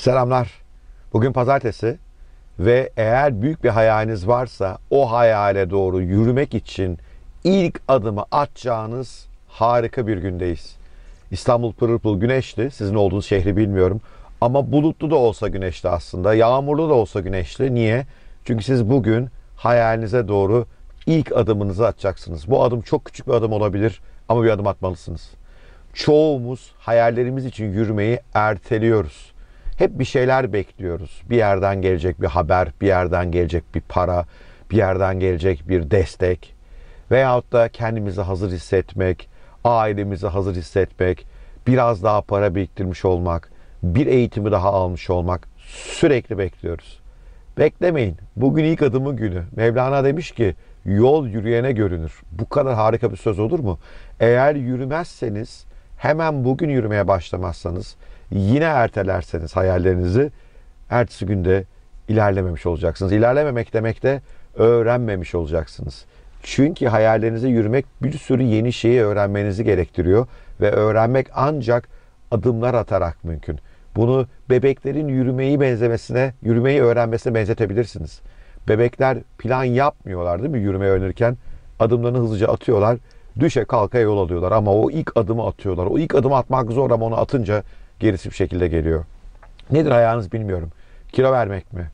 Selamlar. Bugün pazartesi ve eğer büyük bir hayaliniz varsa o hayale doğru yürümek için ilk adımı atacağınız harika bir gündeyiz. İstanbul pırıl pırıl güneşli. Sizin olduğunuz şehri bilmiyorum. Ama bulutlu da olsa güneşli aslında. Yağmurlu da olsa güneşli. Niye? Çünkü siz bugün hayalinize doğru ilk adımınızı atacaksınız. Bu adım çok küçük bir adım olabilir ama bir adım atmalısınız. Çoğumuz hayallerimiz için yürümeyi erteliyoruz. Hep bir şeyler bekliyoruz. Bir yerden gelecek bir haber, bir yerden gelecek bir para, bir yerden gelecek bir destek veyahut da kendimizi hazır hissetmek, ailemizi hazır hissetmek, biraz daha para biriktirmiş olmak, bir eğitimi daha almış olmak sürekli bekliyoruz. Beklemeyin. Bugün ilk adımın günü. Mevlana demiş ki yol yürüyene görünür. Bu kadar harika bir söz olur mu? Eğer yürümezseniz hemen bugün yürümeye başlamazsanız yine ertelerseniz hayallerinizi ertesi günde ilerlememiş olacaksınız. İlerlememek demek de öğrenmemiş olacaksınız. Çünkü hayallerinize yürümek bir sürü yeni şeyi öğrenmenizi gerektiriyor ve öğrenmek ancak adımlar atarak mümkün. Bunu bebeklerin yürümeyi benzemesine, yürümeyi öğrenmesine benzetebilirsiniz. Bebekler plan yapmıyorlar değil mi yürümeyi öğrenirken? Adımlarını hızlıca atıyorlar, düşe kalka yol alıyorlar ama o ilk adımı atıyorlar. O ilk adımı atmak zor ama onu atınca gerisi bir şekilde geliyor. Nedir hayaliniz bilmiyorum. Kilo vermek mi?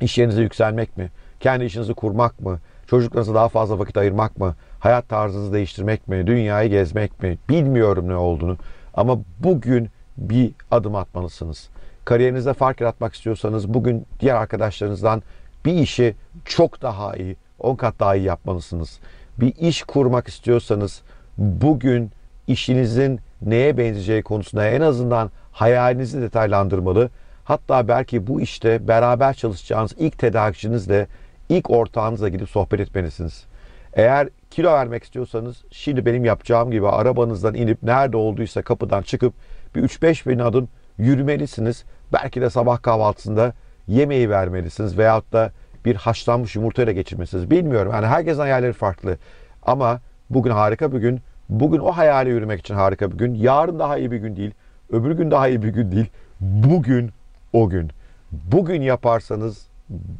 İş yerinize yükselmek mi? Kendi işinizi kurmak mı? Çocuklarınıza daha fazla vakit ayırmak mı? Hayat tarzınızı değiştirmek mi? Dünyayı gezmek mi? Bilmiyorum ne olduğunu. Ama bugün bir adım atmalısınız. Kariyerinizde fark yaratmak istiyorsanız bugün diğer arkadaşlarınızdan bir işi çok daha iyi, 10 kat daha iyi yapmalısınız. Bir iş kurmak istiyorsanız bugün işinizin neye benzeyeceği konusunda en azından hayalinizi detaylandırmalı. Hatta belki bu işte beraber çalışacağınız ilk tedarikçinizle, ilk ortağınızla gidip sohbet etmelisiniz. Eğer kilo vermek istiyorsanız şimdi benim yapacağım gibi arabanızdan inip nerede olduysa kapıdan çıkıp bir 3-5 bin adım yürümelisiniz. Belki de sabah kahvaltısında yemeği vermelisiniz veyahut da bir haşlanmış yumurtayla geçirmelisiniz. Bilmiyorum. Yani herkesin hayalleri farklı. Ama bugün harika bir gün. Bugün o hayale yürümek için harika bir gün. Yarın daha iyi bir gün değil. Öbür gün daha iyi bir gün değil. Bugün o gün. Bugün yaparsanız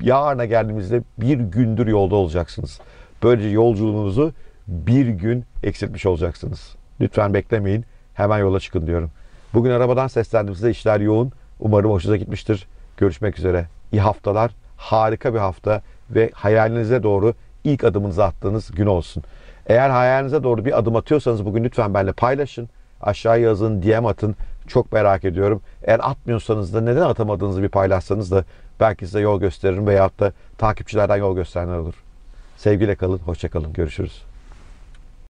yarına geldiğimizde bir gündür yolda olacaksınız. Böylece yolculuğunuzu bir gün eksiltmiş olacaksınız. Lütfen beklemeyin. Hemen yola çıkın diyorum. Bugün arabadan seslendiğimizde işler yoğun. Umarım hoşunuza gitmiştir. Görüşmek üzere. İyi haftalar. Harika bir hafta ve hayalinize doğru ilk adımınızı attığınız gün olsun. Eğer hayalinize doğru bir adım atıyorsanız bugün lütfen benimle paylaşın. Aşağıya yazın, DM atın. Çok merak ediyorum. Eğer atmıyorsanız da neden atamadığınızı bir paylaşsanız da belki size yol gösteririm veyahut da takipçilerden yol gösterenler olur. Sevgiyle kalın, hoşça kalın. Görüşürüz.